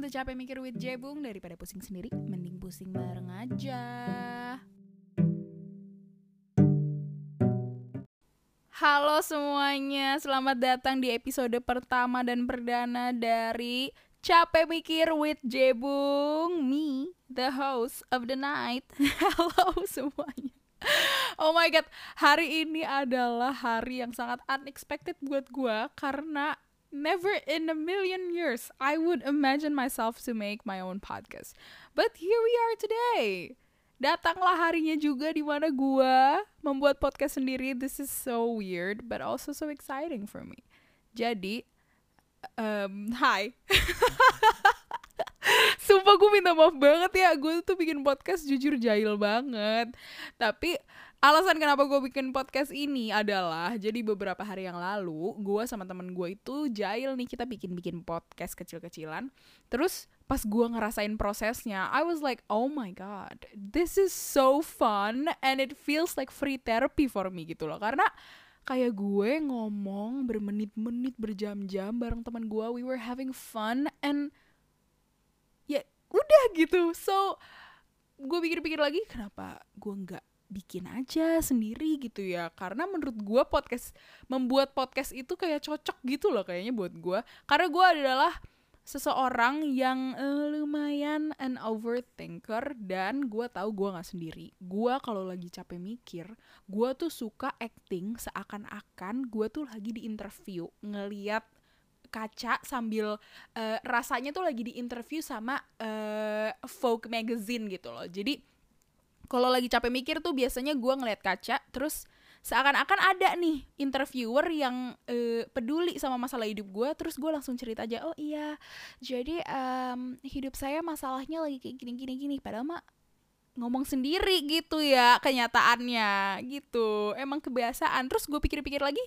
Welcome to Capek Mikir with Jebung Daripada pusing sendiri, mending pusing bareng aja. Halo semuanya, selamat datang di episode pertama dan perdana dari Capek Mikir with Jebung Me, the host of the night. Halo semuanya. Oh my god, hari ini adalah hari yang sangat unexpected buat gue Karena never in a million years I would imagine myself to make my own podcast. But here we are today. Datanglah harinya juga di mana gua membuat podcast sendiri. This is so weird but also so exciting for me. Jadi, um, hi. Sumpah gue minta maaf banget ya Gue tuh bikin podcast jujur jahil banget Tapi alasan kenapa gue bikin podcast ini adalah jadi beberapa hari yang lalu gue sama temen gue itu jail nih kita bikin bikin podcast kecil-kecilan. Terus pas gue ngerasain prosesnya I was like oh my god this is so fun and it feels like free therapy for me gitu loh. Karena kayak gue ngomong bermenit-menit berjam-jam bareng teman gue we were having fun and ya udah gitu. So gue pikir-pikir lagi kenapa gue nggak bikin aja sendiri gitu ya. Karena menurut gue podcast membuat podcast itu kayak cocok gitu loh kayaknya buat gue karena gue adalah seseorang yang uh, lumayan an overthinker dan gue tahu gue nggak sendiri. Gue kalau lagi capek mikir gue tuh suka acting seakan-akan gue tuh lagi di interview ngeliat kaca sambil uh, rasanya tuh lagi di interview sama uh, Vogue magazine gitu loh. Jadi kalau lagi capek mikir tuh biasanya gue ngeliat kaca terus seakan-akan ada nih interviewer yang uh, peduli sama masalah hidup gue terus gue langsung cerita aja oh iya jadi um, hidup saya masalahnya lagi kayak gini gini gini. Padahal mah ngomong sendiri gitu ya kenyataannya gitu. Emang kebiasaan. Terus gue pikir-pikir lagi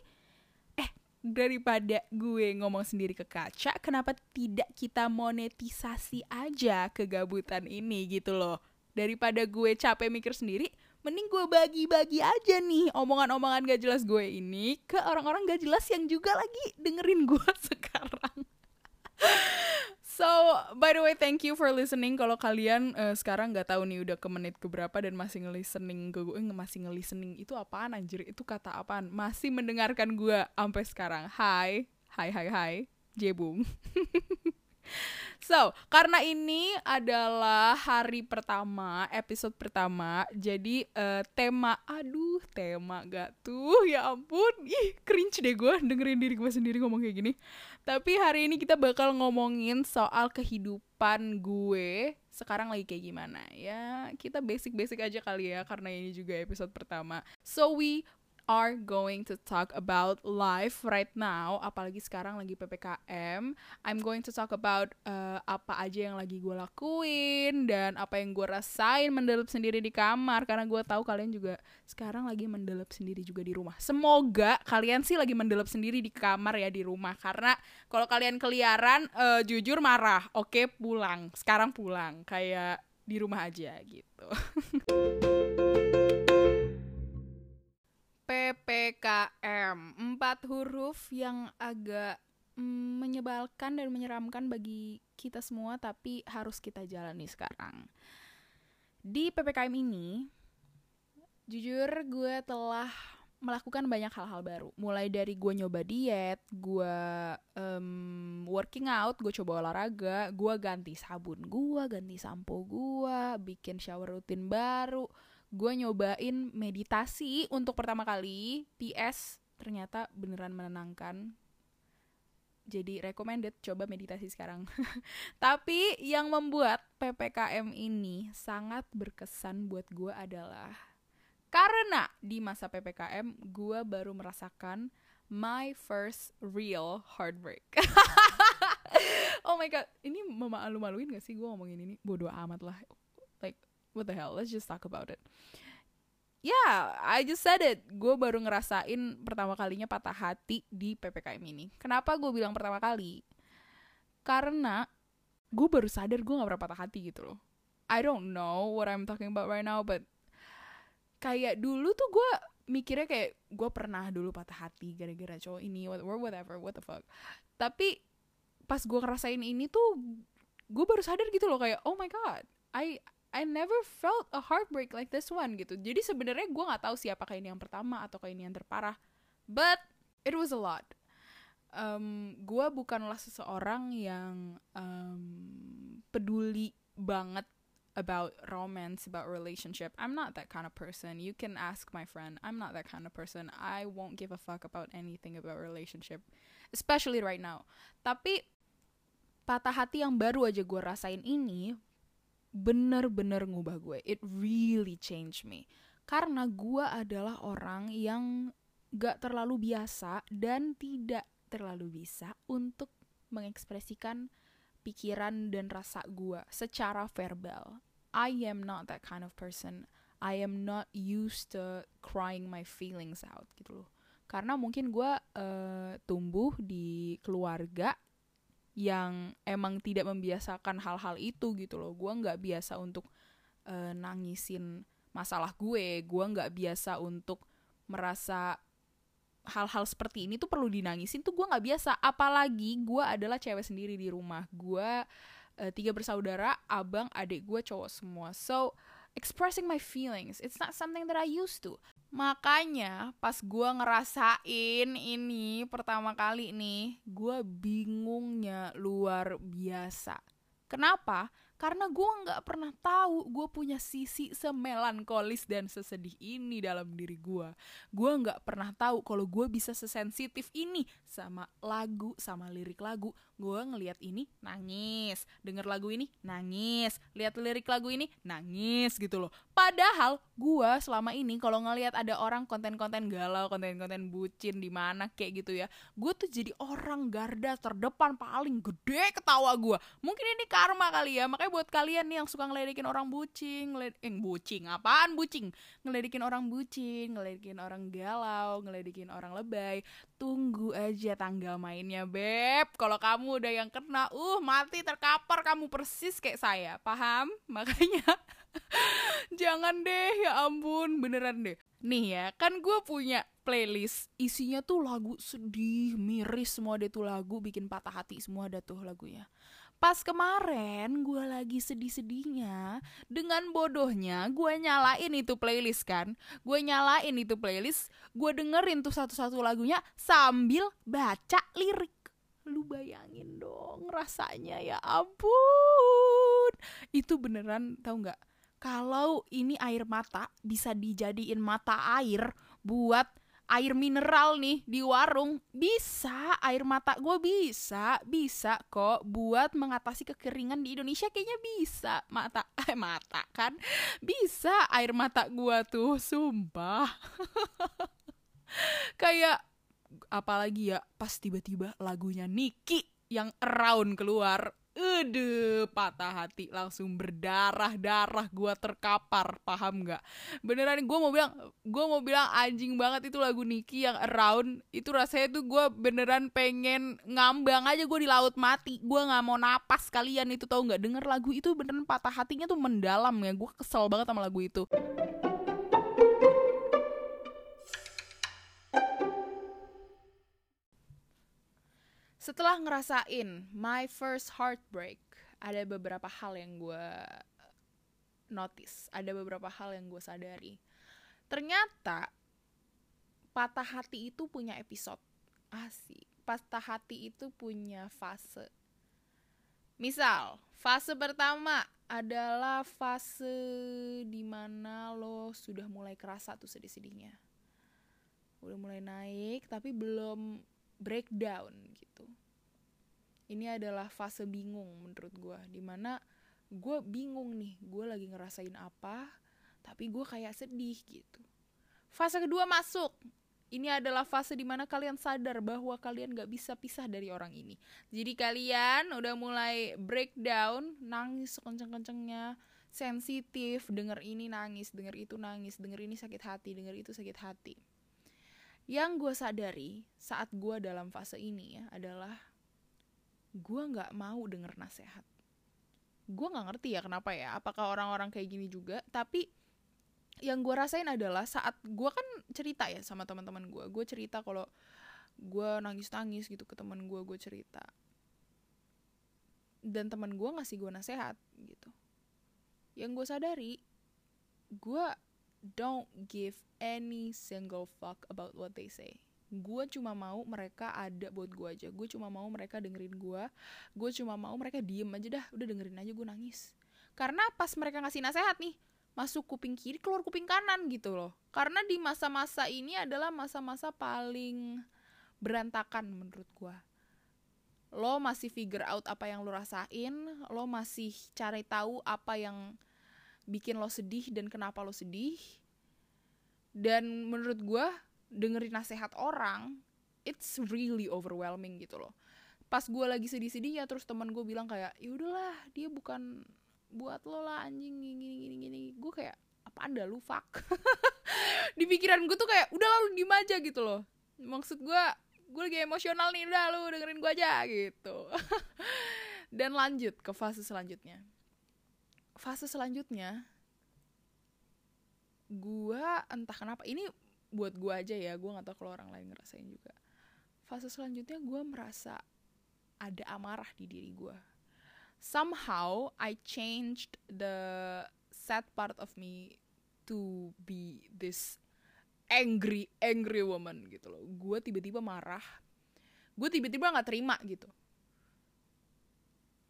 eh daripada gue ngomong sendiri ke kaca kenapa tidak kita monetisasi aja kegabutan ini? Gitu loh daripada gue capek mikir sendiri mending gue bagi-bagi aja nih omongan-omongan gak jelas gue ini ke orang-orang gak jelas yang juga lagi dengerin gue sekarang So, by the way, thank you for listening. Kalau kalian uh, sekarang nggak tahu nih udah ke menit keberapa dan masih ngelistening ke gue, eh, masih ngelistening itu apaan anjir? Itu kata apaan? Masih mendengarkan gue sampai sekarang. Hai, hai, hai, hai, Jebung. So, karena ini adalah hari pertama, episode pertama, jadi uh, tema, aduh, tema gak tuh, ya ampun, ih, cringe deh gue dengerin diri gue sendiri ngomong kayak gini. Tapi hari ini kita bakal ngomongin soal kehidupan gue sekarang lagi kayak gimana ya. Kita basic-basic aja kali ya, karena ini juga episode pertama. So, we are going to talk about life right now apalagi sekarang lagi PPKM I'm going to talk about uh, apa aja yang lagi gue lakuin dan apa yang gue rasain mendelep sendiri di kamar. Karena gue tahu kalian juga sekarang lagi mendelep sendiri juga di rumah. Semoga kalian sih lagi mendelep sendiri di kamar ya di rumah. Karena kalau kalian keliaran uh, jujur marah. Oke pulang. Sekarang pulang. Kayak di rumah aja gitu PPKM empat huruf yang agak mm, menyebalkan dan menyeramkan bagi kita semua tapi harus kita jalani sekarang. Di PPKM ini jujur gue telah melakukan banyak hal-hal baru. Mulai dari gue nyoba diet gue um, working out gue coba olahraga gue ganti sabun gue ganti sampo gue bikin shower rutin baru gue nyobain meditasi untuk pertama kali. PS ternyata beneran menenangkan. Jadi recommended coba meditasi sekarang. Tapi yang membuat PPKM ini sangat berkesan buat gue adalah karena di masa PPKM gue baru merasakan my first real heartbreak. Oh my god ini memalu-maluin gak sih gue ngomongin ini? Bodoh amat lah. Like what the hell let's just talk about it. Yeah I just said it. Gue baru ngerasain pertama kalinya patah hati di ppkm ini. Kenapa gue bilang pertama kali? Karena gue baru sadar gue gak pernah patah hati gitu loh. I don't know what I'm talking about right now but kayak dulu tuh gue mikirnya kayak gue pernah dulu patah hati gara-gara cowok ini or whatever what the fuck. Tapi pas gue ngerasain ini tuh gue baru sadar gitu loh kayak oh my god I I never felt a heartbreak like this one gitu jadi sebenarnya gue nggak tahu siapa kayak ini yang pertama atau kayak ini yang terparah but it was a lot um, gue bukanlah seseorang yang um, peduli banget about romance, about relationship. I'm not that kind of person. You can ask my friend. I'm not that kind of person. I won't give a fuck about anything about relationship, especially right now. Tapi patah hati yang baru aja gue rasain ini bener-bener ngubah gue. It really changed me. Karena gue adalah orang yang gak terlalu biasa dan tidak terlalu bisa untuk mengekspresikan pikiran dan rasa gue secara verbal. I am not that kind of person. I am not used to crying my feelings out gitu loh. Karena mungkin gue uh, tumbuh di keluarga yang emang tidak membiasakan hal-hal itu gitu loh. Gue nggak biasa untuk uh, nangisin masalah gue. Gue nggak biasa untuk merasa hal-hal seperti ini tuh perlu dinangisin tuh gue nggak biasa apalagi gue adalah cewek sendiri di rumah gue uh, tiga bersaudara abang adik gue cowok semua so expressing my feelings it's not something that I used to makanya pas gue ngerasain ini pertama kali nih gue bingungnya luar biasa. Kenapa? Karena gue nggak pernah tahu gue punya sisi semelankolis dan sesedih ini dalam diri gue gue nggak pernah tahu kalau gue bisa sesensitif ini sama lagu sama lirik lagu gue ngelihat ini nangis denger lagu ini nangis lihat lirik lagu ini nangis gitu loh padahal gue selama ini kalau ngelihat ada orang konten-konten galau konten-konten bucin di mana kayak gitu ya gue tuh jadi orang garda terdepan paling gede ketawa gue mungkin ini karma kali ya makanya buat kalian nih yang suka ngeledekin orang bucing, ngeled eh bucing, apaan bucing? Ngeledekin orang bucing, ngeledekin orang galau, ngeledekin orang lebay. Tunggu aja tanggal mainnya, Beb. Kalau kamu udah yang kena, uh mati terkapar kamu persis kayak saya. Paham? Makanya jangan deh, ya ampun, beneran deh. Nih ya, kan gue punya playlist isinya tuh lagu sedih, miris semua deh tuh lagu bikin patah hati semua ada tuh lagunya. Pas kemarin gue lagi sedih-sedihnya, dengan bodohnya gue nyalain itu playlist kan. Gue nyalain itu playlist, gue dengerin tuh satu-satu lagunya sambil baca lirik. Lu bayangin dong rasanya ya ampun. Itu beneran tau nggak? Kalau ini air mata bisa dijadiin mata air buat air mineral nih di warung. Bisa air mata gue bisa bisa kok buat mengatasi kekeringan di Indonesia. Kayaknya bisa mata eh mata kan? Bisa air mata gue tuh sumpah. Kayak apalagi ya pas tiba-tiba lagunya Niki yang around keluar Aduh, patah hati langsung berdarah-darah gua terkapar, paham nggak? Beneran gue mau bilang, gue mau bilang anjing banget itu lagu Niki yang around itu rasanya tuh gue beneran pengen ngambang aja gue di laut mati, gue nggak mau napas kalian itu tau nggak denger lagu itu beneran patah hatinya tuh mendalam ya, gue kesel banget sama lagu itu. Setelah ngerasain my first heartbreak, ada beberapa hal yang gue notice, ada beberapa hal yang gue sadari. Ternyata patah hati itu punya episode. Asik. Patah hati itu punya fase. Misal, fase pertama adalah fase di mana lo sudah mulai kerasa tuh sedih-sedihnya. Udah mulai naik, tapi belum breakdown gitu ini adalah fase bingung menurut gue di mana gue bingung nih gue lagi ngerasain apa tapi gue kayak sedih gitu fase kedua masuk ini adalah fase di mana kalian sadar bahwa kalian gak bisa pisah dari orang ini. Jadi kalian udah mulai breakdown, nangis sekenceng-kencengnya, sensitif, denger ini nangis, denger itu nangis, denger ini sakit hati, denger itu sakit hati. Yang gue sadari saat gue dalam fase ini ya adalah gue nggak mau denger nasehat. Gue nggak ngerti ya kenapa ya. Apakah orang-orang kayak gini juga? Tapi yang gue rasain adalah saat gue kan cerita ya sama teman-teman gue. Gue cerita kalau gue nangis-nangis gitu ke teman gue. Gue cerita. dan teman gue ngasih gue nasehat gitu yang gue sadari gue don't give any single fuck about what they say. Gue cuma mau mereka ada buat gue aja. Gue cuma mau mereka dengerin gue gue cuma mau mereka diem aja dah. Udah dengerin aja gue nangis. Karena pas mereka ngasih nasehat nih masuk kuping kiri keluar kuping kanan gitu loh. Karena di masa-masa ini adalah masa-masa paling berantakan menurut gue lo masih figure out apa yang lo rasain lo masih cari tahu apa yang bikin lo sedih dan kenapa lo sedih. Dan menurut gue dengerin nasihat orang it's really overwhelming gitu loh. Pas gue lagi sedih-sedih ya terus teman gue bilang kayak ya udahlah dia bukan buat lo lah anjing gini gini gini gue kayak apa anda lu fuck? Di pikiran gue tuh kayak udah lalu diem aja gitu loh. Maksud gue gue lagi emosional nih udah lu dengerin gue aja gitu. Dan lanjut ke fase selanjutnya fase selanjutnya gue entah kenapa ini buat gue aja ya gue nggak tahu kalau orang lain ngerasain juga. Fase selanjutnya gue merasa ada amarah di diri gue somehow I changed the sad part of me to be this angry angry woman gitu loh. Gue tiba-tiba marah. Gue tiba-tiba nggak terima gitu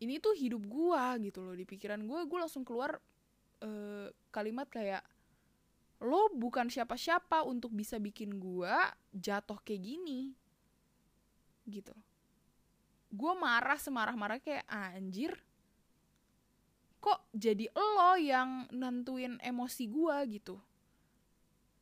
ini tuh hidup gue gitu loh di pikiran gue gue langsung keluar uh, kalimat kayak lo bukan siapa-siapa untuk bisa bikin gue jatuh kayak gini. Gitu gue marah semarah-marah kayak anjir kok jadi lo yang nentuin emosi gue gitu.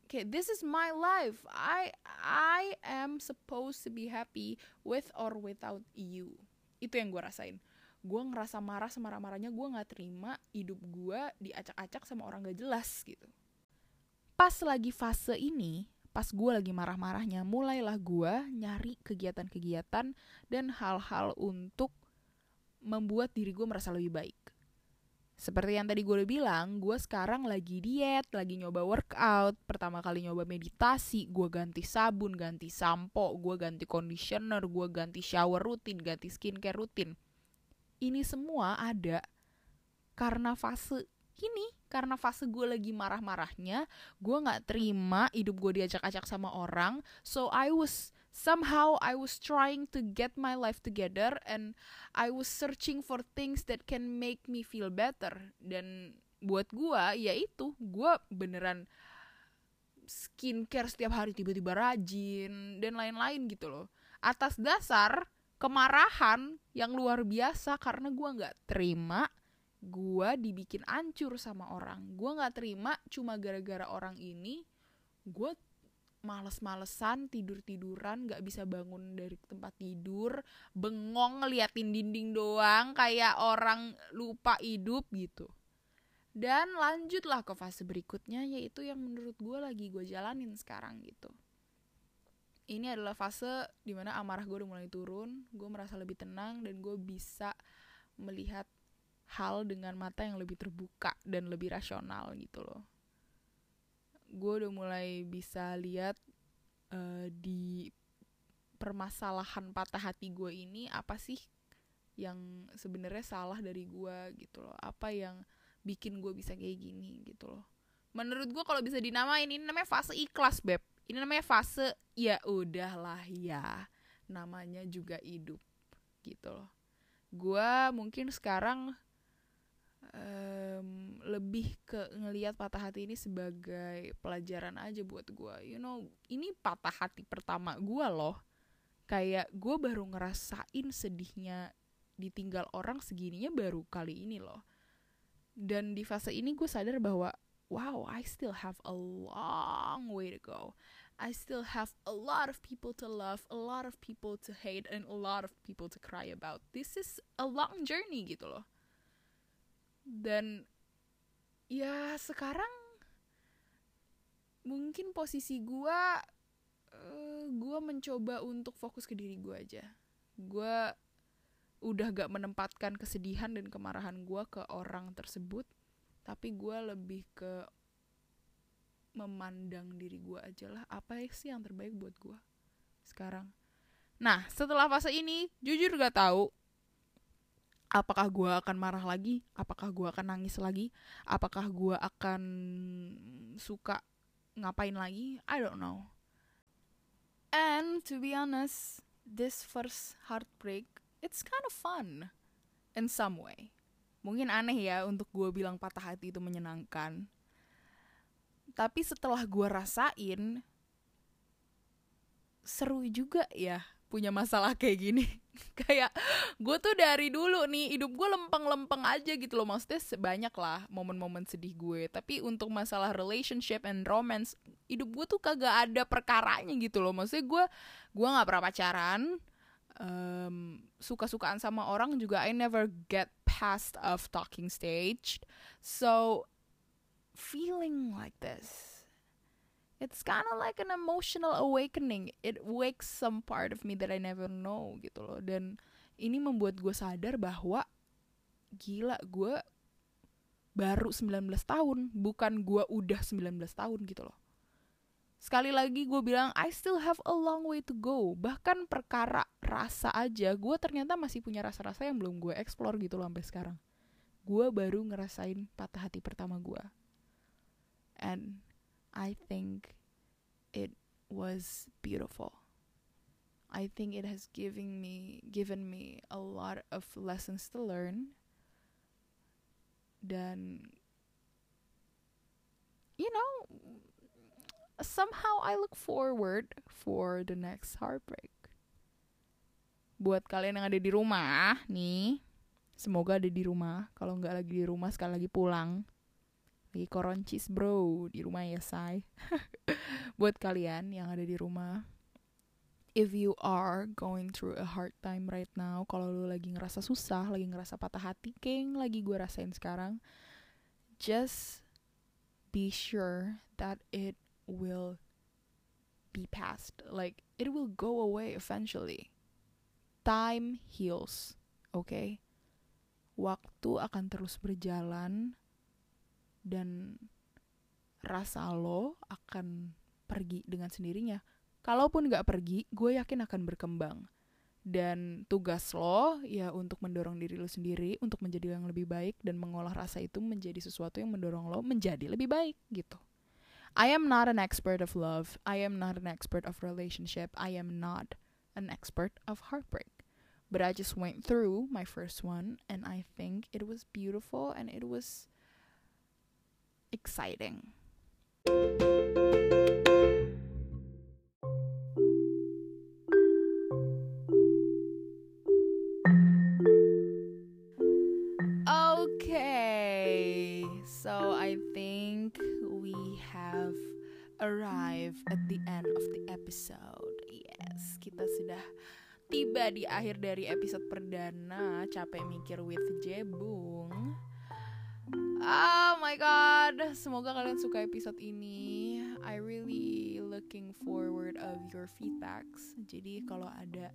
Kayak this is my life. I I am supposed to be happy with or without you. Itu yang gue rasain gue ngerasa marah semarah-marahnya gue nggak terima hidup gue diacak-acak sama orang gak jelas gitu pas lagi fase ini pas gue lagi marah-marahnya mulailah gue nyari kegiatan-kegiatan dan hal-hal untuk membuat diri gue merasa lebih baik seperti yang tadi gue udah bilang, gue sekarang lagi diet, lagi nyoba workout. Pertama kali nyoba meditasi, gue ganti sabun, ganti sampo, gue ganti conditioner, gue ganti shower rutin, ganti skincare rutin. Ini semua ada karena fase ini karena fase gue lagi marah-marahnya gue nggak terima hidup gue diajak-ajak sama orang. So I was somehow I was trying to get my life together and I was searching for things that can make me feel better. Dan buat gue ya itu gue beneran skincare setiap hari tiba-tiba rajin dan lain-lain gitu loh. Atas dasar kemarahan yang luar biasa karena gue nggak terima gue dibikin ancur sama orang. Gue nggak terima cuma gara-gara orang ini gue males-malesan tidur-tiduran nggak bisa bangun dari tempat tidur bengong ngeliatin dinding doang kayak orang lupa hidup gitu. Dan lanjutlah ke fase berikutnya yaitu yang menurut gue lagi gue jalanin sekarang gitu ini adalah fase di mana amarah gue udah mulai turun gue merasa lebih tenang dan gue bisa melihat hal dengan mata yang lebih terbuka dan lebih rasional gitu loh. Gue udah mulai bisa lihat uh, di permasalahan patah hati gue ini apa sih yang sebenarnya salah dari gue gitu loh. Apa yang bikin gue bisa kayak gini gitu loh. Menurut gue kalau bisa dinamain ini namanya fase ikhlas beb ini namanya fase ya udahlah ya namanya juga hidup gitu loh. Gue mungkin sekarang um, lebih ke ngelihat patah hati ini sebagai pelajaran aja buat gue you know ini patah hati pertama gue loh. Kayak gue baru ngerasain sedihnya ditinggal orang segininya baru kali ini loh. Dan di fase ini gue sadar bahwa wow I still have a long way to go. I still have a lot of people to love, a lot of people to hate, and a lot of people to cry about. This is a long journey gitu loh. Dan ya sekarang mungkin posisi gue uh, gue mencoba untuk fokus ke diri gue aja. Gue udah gak menempatkan kesedihan dan kemarahan gue ke orang tersebut tapi gue lebih ke memandang diri gue aja lah apa sih yang terbaik buat gue sekarang. Nah setelah fase ini jujur gak tahu apakah gue akan marah lagi apakah gue akan nangis lagi apakah gue akan suka ngapain lagi I don't know. And to be honest this first heartbreak it's kind of fun in some way mungkin aneh ya untuk gue bilang patah hati itu menyenangkan. Tapi setelah gue rasain seru juga ya punya masalah kayak gini. Kayak gue tuh dari dulu nih hidup gue lempeng-lempeng aja gitu loh. Maksudnya banyak lah momen-momen sedih gue. Tapi untuk masalah relationship and romance hidup gue tuh kagak ada perkaranya gitu loh. Maksudnya gue gue nggak pernah pacaran um, suka-sukaan sama orang juga I never get past of talking stage so feeling like this it's kind of like an emotional awakening. It wakes some part of me that I never know gitu loh. Dan ini membuat gue sadar bahwa gila gue baru 19 tahun, bukan gue udah 19 tahun gitu loh. Sekali lagi gue bilang I still have a long way to go. Bahkan perkara rasa aja gue ternyata masih punya rasa-rasa yang belum gue explore gitu loh sampai sekarang. Gue baru ngerasain patah hati pertama gue. And I think it was beautiful. I think it has given me given me a lot of lessons to learn. Dan you know, somehow I look forward for the next heartbreak. Buat kalian yang ada di rumah nih, semoga ada di rumah. Kalau nggak lagi di rumah, sekali lagi pulang lagi koroncis bro di rumah ya say buat kalian yang ada di rumah if you are going through a hard time right now kalau lu lagi ngerasa susah lagi ngerasa patah hati kayak lagi gue rasain sekarang just be sure that it will be past like it will go away eventually time heals okay? waktu akan terus berjalan dan rasa lo akan pergi dengan sendirinya. Kalaupun gak pergi, gue yakin akan berkembang. Dan tugas lo ya untuk mendorong diri lo sendiri untuk menjadi yang lebih baik dan mengolah rasa itu menjadi sesuatu yang mendorong lo menjadi lebih baik gitu. I am not an expert of love. I am not an expert of relationship. I am not an expert of heartbreak. But I just went through my first one and I think it was beautiful and it was exciting. Di akhir dari episode perdana Capek Mikir with Jebung. Oh my god, semoga kalian suka episode ini. I really looking forward of your feedbacks. Jadi kalau ada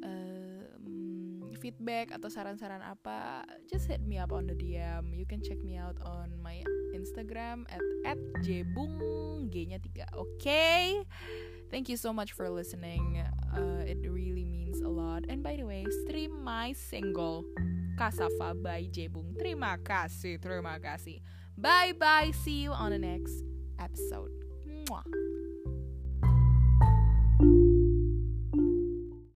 um, feedback atau saran-saran apa, just hit me up on the DM. You can check me out on my Instagram at @jbung g-nya 3. Oke. Okay? Thank you so much for listening. Uh, it really means a lot. And by the way, stream my single Kasafa by Jebung. Terima kasih, terima kasih. Bye bye. See you on the next episode. Mwah.